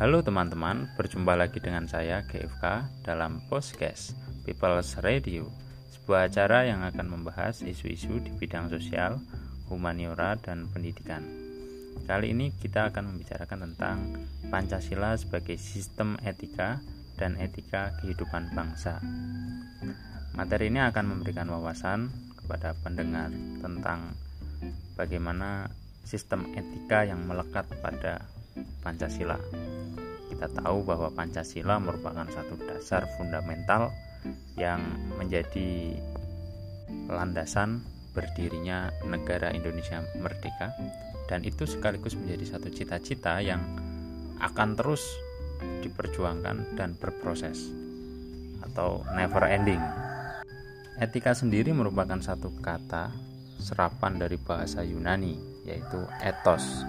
Halo teman-teman, berjumpa lagi dengan saya GFK dalam Postcast People's Radio, sebuah acara yang akan membahas isu-isu di bidang sosial, humaniora, dan pendidikan. Kali ini kita akan membicarakan tentang Pancasila sebagai sistem etika dan etika kehidupan bangsa. Materi ini akan memberikan wawasan kepada pendengar tentang bagaimana sistem etika yang melekat pada Pancasila kita tahu bahwa Pancasila merupakan satu dasar fundamental yang menjadi landasan berdirinya negara Indonesia merdeka dan itu sekaligus menjadi satu cita-cita yang akan terus diperjuangkan dan berproses atau never ending. Etika sendiri merupakan satu kata serapan dari bahasa Yunani yaitu ethos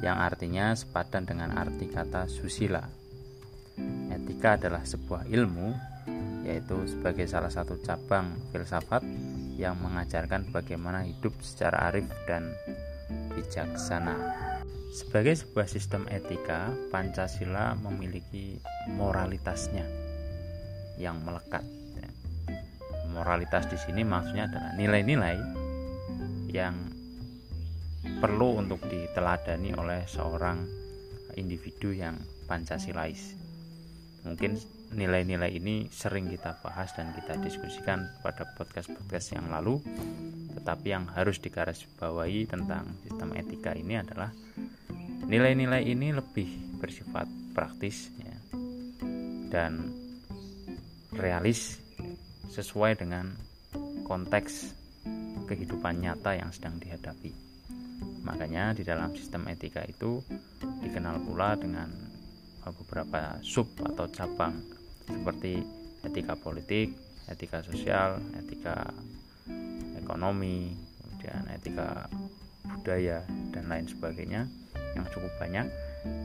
yang artinya sepadan dengan arti kata susila. Etika adalah sebuah ilmu, yaitu sebagai salah satu cabang filsafat yang mengajarkan bagaimana hidup secara arif dan bijaksana. Sebagai sebuah sistem etika, Pancasila memiliki moralitasnya yang melekat. Moralitas di sini maksudnya adalah nilai-nilai yang perlu untuk diteladani oleh seorang individu yang Pancasilais. Mungkin nilai-nilai ini sering kita bahas dan kita diskusikan pada podcast-podcast yang lalu, tetapi yang harus digarisbawahi tentang sistem etika ini adalah nilai-nilai ini lebih bersifat praktis ya, dan realis sesuai dengan konteks kehidupan nyata yang sedang dihadapi. Makanya di dalam sistem etika itu dikenal pula dengan beberapa sub atau cabang seperti etika politik, etika sosial, etika ekonomi, kemudian etika budaya dan lain sebagainya yang cukup banyak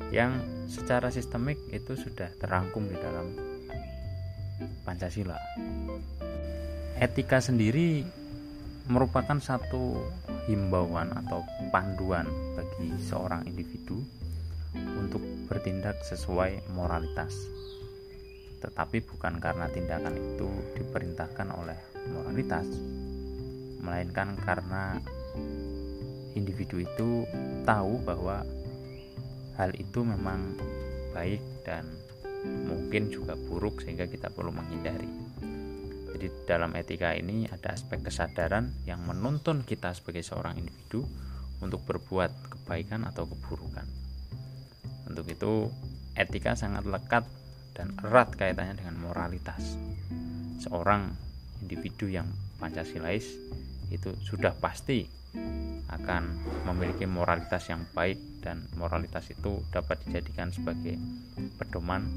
yang secara sistemik itu sudah terangkum di dalam Pancasila. Etika sendiri merupakan satu himbauan atau panduan bagi seorang individu untuk bertindak sesuai moralitas. Tetapi bukan karena tindakan itu diperintahkan oleh moralitas, melainkan karena individu itu tahu bahwa hal itu memang baik dan mungkin juga buruk sehingga kita perlu menghindari. Jadi dalam etika ini ada aspek kesadaran yang menuntun kita sebagai seorang individu untuk berbuat kebaikan atau keburukan. Untuk itu etika sangat lekat dan erat kaitannya dengan moralitas. Seorang individu yang Pancasilais itu sudah pasti akan memiliki moralitas yang baik dan moralitas itu dapat dijadikan sebagai pedoman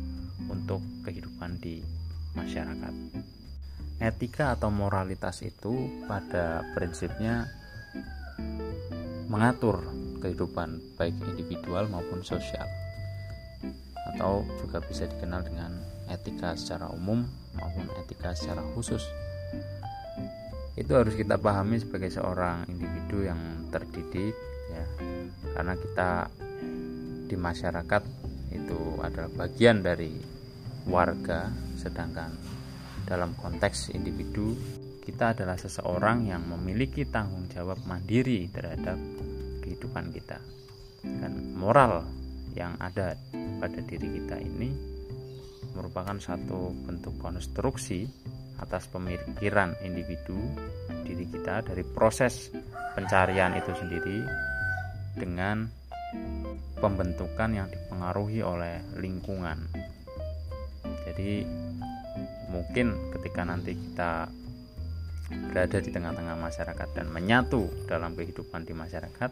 untuk kehidupan di masyarakat etika atau moralitas itu pada prinsipnya mengatur kehidupan baik individual maupun sosial. Atau juga bisa dikenal dengan etika secara umum maupun etika secara khusus. Itu harus kita pahami sebagai seorang individu yang terdidik ya. Karena kita di masyarakat itu adalah bagian dari warga sedangkan dalam konteks individu kita adalah seseorang yang memiliki tanggung jawab mandiri terhadap kehidupan kita dan moral yang ada pada diri kita ini merupakan satu bentuk konstruksi atas pemikiran individu diri kita dari proses pencarian itu sendiri dengan pembentukan yang dipengaruhi oleh lingkungan. Jadi mungkin ketika nanti kita berada di tengah-tengah masyarakat dan menyatu dalam kehidupan di masyarakat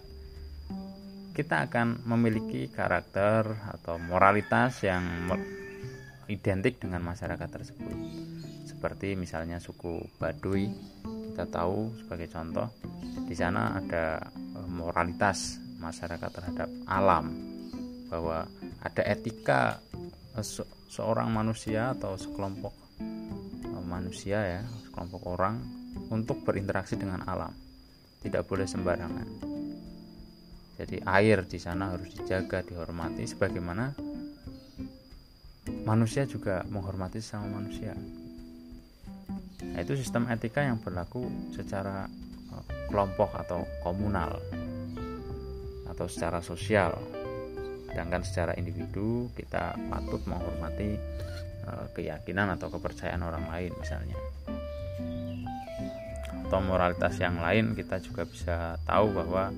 kita akan memiliki karakter atau moralitas yang identik dengan masyarakat tersebut. Seperti misalnya suku Baduy kita tahu sebagai contoh di sana ada eh, moralitas masyarakat terhadap alam bahwa ada etika eh, seorang manusia atau sekelompok manusia ya kelompok orang untuk berinteraksi dengan alam. Tidak boleh sembarangan. Jadi air di sana harus dijaga dihormati sebagaimana manusia juga menghormati sama manusia. Nah, itu sistem etika yang berlaku secara uh, kelompok atau komunal atau secara sosial. Sedangkan secara individu kita patut menghormati keyakinan atau kepercayaan orang lain misalnya atau moralitas yang lain kita juga bisa tahu bahwa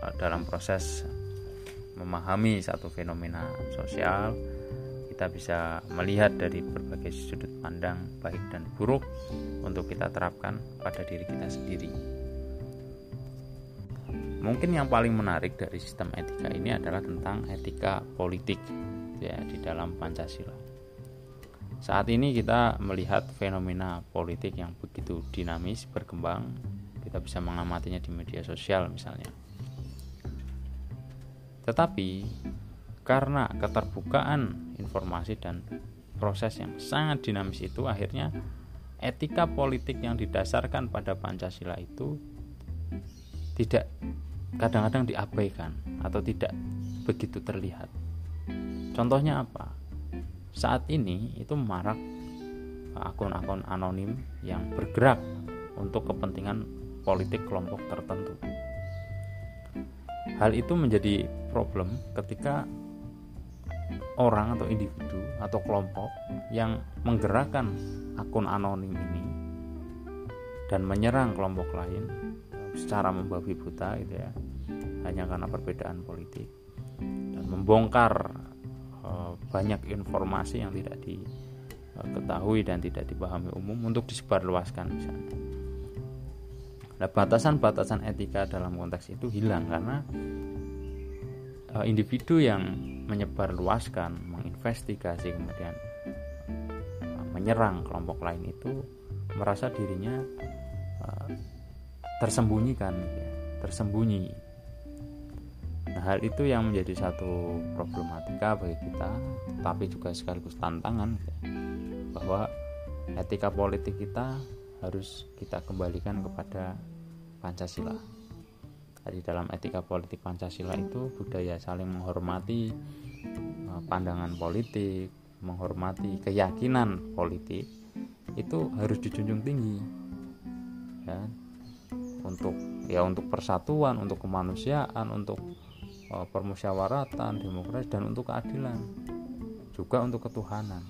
uh, dalam proses memahami satu fenomena sosial kita bisa melihat dari berbagai sudut pandang baik dan buruk untuk kita terapkan pada diri kita sendiri. Mungkin yang paling menarik dari sistem etika ini adalah tentang etika politik ya di dalam Pancasila. Saat ini kita melihat fenomena politik yang begitu dinamis berkembang, kita bisa mengamatinya di media sosial misalnya. Tetapi karena keterbukaan informasi dan proses yang sangat dinamis itu akhirnya etika politik yang didasarkan pada Pancasila itu tidak kadang-kadang diabaikan atau tidak begitu terlihat. Contohnya apa? Saat ini itu marak akun-akun anonim yang bergerak untuk kepentingan politik kelompok tertentu. Hal itu menjadi problem ketika orang atau individu atau kelompok yang menggerakkan akun anonim ini dan menyerang kelompok lain secara membabi buta gitu ya hanya karena perbedaan politik dan membongkar banyak informasi yang tidak diketahui dan tidak dipahami umum untuk disebarluaskan misalnya. Nah, batasan-batasan etika dalam konteks itu hilang karena uh, individu yang menyebarluaskan, menginvestigasi kemudian uh, menyerang kelompok lain itu merasa dirinya tersembunyikan, ya, tersembunyi. Hal itu yang menjadi satu problematika bagi kita, tapi juga sekaligus tantangan ya, bahwa etika politik kita harus kita kembalikan kepada Pancasila di dalam etika politik Pancasila itu budaya saling menghormati eh, pandangan politik, menghormati keyakinan politik itu harus dijunjung tinggi. Ya. Untuk ya untuk persatuan, untuk kemanusiaan, untuk permusyawaratan, demokrasi dan untuk keadilan. Juga untuk ketuhanan.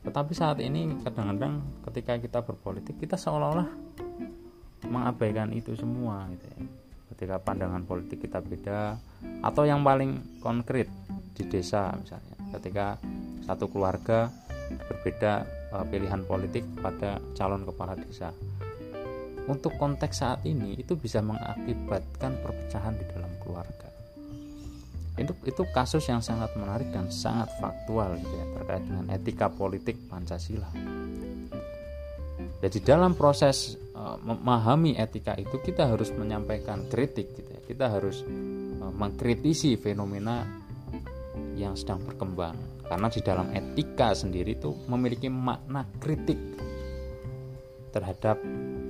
Tetapi saat ini kadang-kadang ketika kita berpolitik kita seolah-olah mengabaikan itu semua gitu ya. ketika pandangan politik kita beda atau yang paling konkret di desa misalnya ketika satu keluarga berbeda uh, pilihan politik pada calon kepala desa untuk konteks saat ini itu bisa mengakibatkan perpecahan di dalam keluarga itu itu kasus yang sangat menarik dan sangat faktual gitu ya, terkait dengan etika politik Pancasila. Jadi dalam proses Eh, memahami etika itu kita harus menyampaikan kritik gitu ya. kita harus uh, mengkritisi fenomena yang sedang berkembang karena di dalam etika sendiri itu memiliki makna kritik terhadap uh,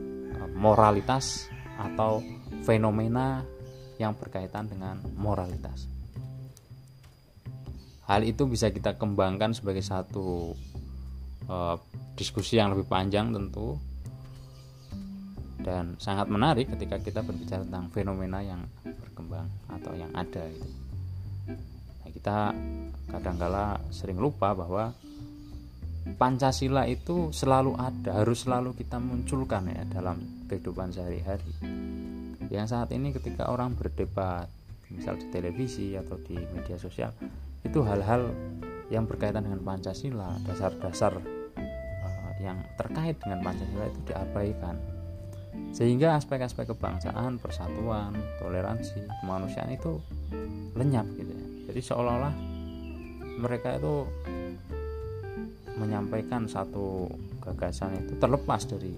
moralitas atau fenomena yang berkaitan dengan moralitas hal itu bisa kita kembangkan sebagai satu uh, diskusi yang lebih panjang tentu dan sangat menarik ketika kita berbicara tentang fenomena yang berkembang atau yang ada itu. Nah, kita kadangkala sering lupa bahwa Pancasila itu selalu ada, harus selalu kita munculkan ya dalam kehidupan sehari-hari. Yang saat ini ketika orang berdebat, misal di televisi atau di media sosial, itu hal-hal yang berkaitan dengan Pancasila, dasar-dasar uh, yang terkait dengan Pancasila itu diabaikan sehingga aspek-aspek kebangsaan, persatuan, toleransi, kemanusiaan itu lenyap gitu ya. Jadi seolah-olah mereka itu menyampaikan satu gagasan itu terlepas dari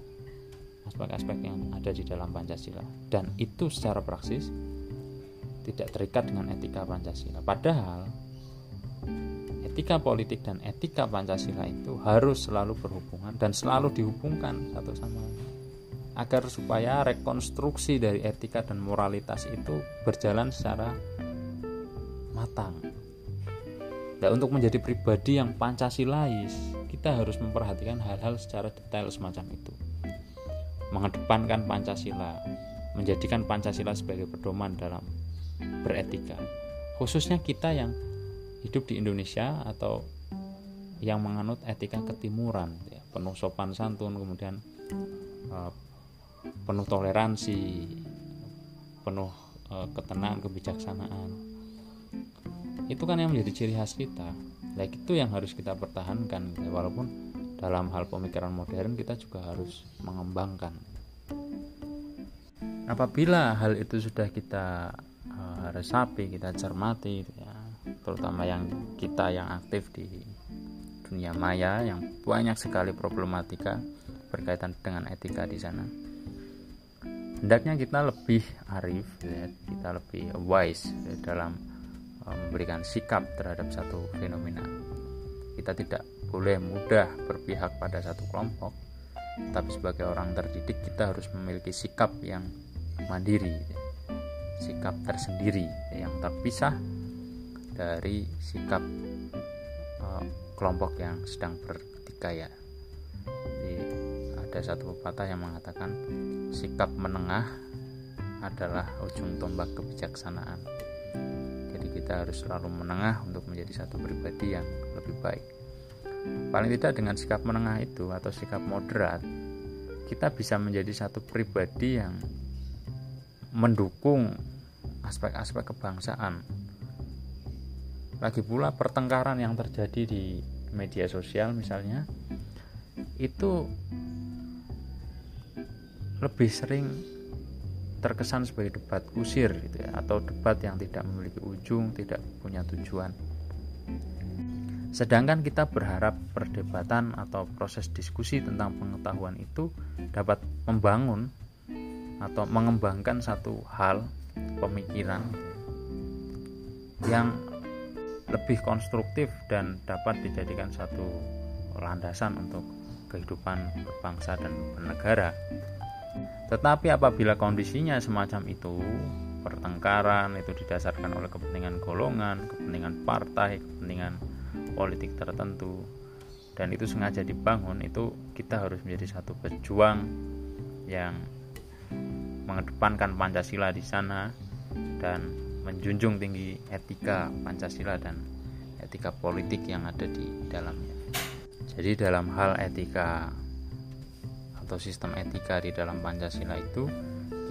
aspek-aspek yang ada di dalam Pancasila dan itu secara praksis tidak terikat dengan etika Pancasila. Padahal etika politik dan etika Pancasila itu harus selalu berhubungan dan selalu dihubungkan satu sama lain agar supaya rekonstruksi dari etika dan moralitas itu berjalan secara matang. Nah, untuk menjadi pribadi yang Pancasilais, kita harus memperhatikan hal-hal secara detail semacam itu. Mengedepankan Pancasila, menjadikan Pancasila sebagai pedoman dalam beretika. Khususnya kita yang hidup di Indonesia atau yang menganut etika ketimuran, ya, penuh sopan santun, kemudian uh, penuh toleransi, penuh uh, ketenangan, kebijaksanaan itu kan yang menjadi ciri khas kita. Like itu yang harus kita pertahankan walaupun dalam hal pemikiran modern kita juga harus mengembangkan. Apabila hal itu sudah kita uh, resapi kita cermati ya, terutama yang kita yang aktif di dunia maya yang banyak sekali problematika berkaitan dengan etika di sana hendaknya kita lebih arif ya, kita lebih wise ya, dalam memberikan sikap terhadap satu fenomena. Kita tidak boleh mudah berpihak pada satu kelompok, tapi sebagai orang terdidik kita harus memiliki sikap yang mandiri, sikap tersendiri yang terpisah dari sikap uh, kelompok yang sedang berdikaya. Jadi ada satu pepatah yang mengatakan sikap menengah adalah ujung tombak kebijaksanaan kita harus selalu menengah untuk menjadi satu pribadi yang lebih baik. Paling tidak dengan sikap menengah itu atau sikap moderat, kita bisa menjadi satu pribadi yang mendukung aspek-aspek kebangsaan. Lagi pula pertengkaran yang terjadi di media sosial misalnya itu lebih sering terkesan sebagai debat kusir gitu ya atau debat yang tidak memiliki ujung, tidak punya tujuan. Sedangkan kita berharap perdebatan atau proses diskusi tentang pengetahuan itu dapat membangun atau mengembangkan satu hal pemikiran yang lebih konstruktif dan dapat dijadikan satu landasan untuk kehidupan berbangsa dan bernegara. Tetapi apabila kondisinya semacam itu, pertengkaran itu didasarkan oleh kepentingan golongan, kepentingan partai, kepentingan politik tertentu, dan itu sengaja dibangun, itu kita harus menjadi satu pejuang yang mengedepankan Pancasila di sana dan menjunjung tinggi etika Pancasila dan etika politik yang ada di dalamnya. Jadi dalam hal etika atau sistem etika di dalam Pancasila itu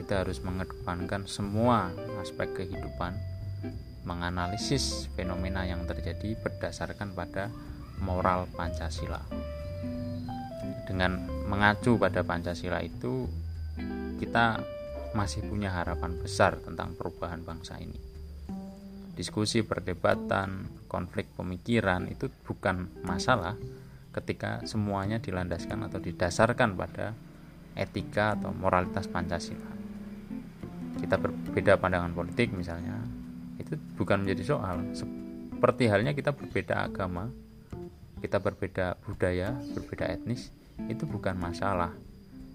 kita harus mengedepankan semua aspek kehidupan menganalisis fenomena yang terjadi berdasarkan pada moral Pancasila. Dengan mengacu pada Pancasila itu kita masih punya harapan besar tentang perubahan bangsa ini. Diskusi perdebatan konflik pemikiran itu bukan masalah ketika semuanya dilandaskan atau didasarkan pada etika atau moralitas Pancasila. Kita berbeda pandangan politik misalnya, itu bukan menjadi soal. Seperti halnya kita berbeda agama, kita berbeda budaya, berbeda etnis, itu bukan masalah.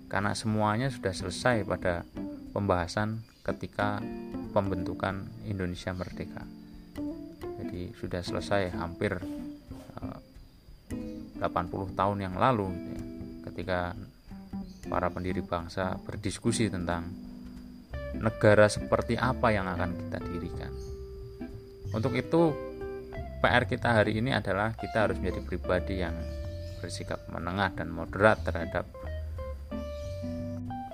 Karena semuanya sudah selesai pada pembahasan ketika pembentukan Indonesia merdeka. Jadi sudah selesai hampir 80 tahun yang lalu gitu ya, ketika para pendiri bangsa berdiskusi tentang negara seperti apa yang akan kita dirikan. Untuk itu PR kita hari ini adalah kita harus menjadi pribadi yang bersikap menengah dan moderat terhadap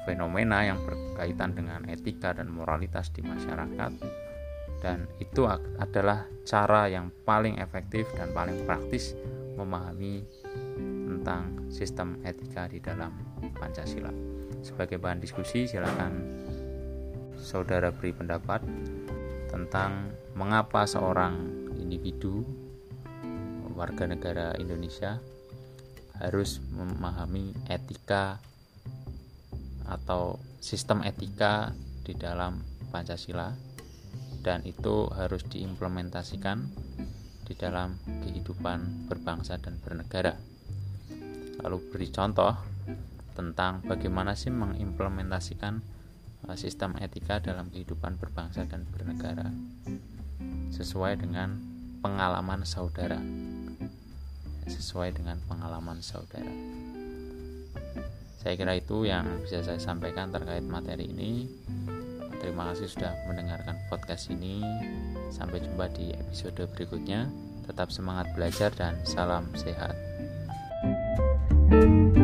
fenomena yang berkaitan dengan etika dan moralitas di masyarakat dan itu adalah cara yang paling efektif dan paling praktis memahami tentang sistem etika di dalam Pancasila. Sebagai bahan diskusi, silakan saudara beri pendapat tentang mengapa seorang individu warga negara Indonesia harus memahami etika atau sistem etika di dalam Pancasila dan itu harus diimplementasikan di dalam kehidupan berbangsa dan bernegara. Lalu beri contoh tentang bagaimana sih mengimplementasikan uh, sistem etika dalam kehidupan berbangsa dan bernegara sesuai dengan pengalaman saudara. Sesuai dengan pengalaman saudara. Saya kira itu yang bisa saya sampaikan terkait materi ini. Terima kasih sudah mendengarkan podcast ini sampai jumpa di episode berikutnya. Tetap semangat belajar dan salam sehat. thank you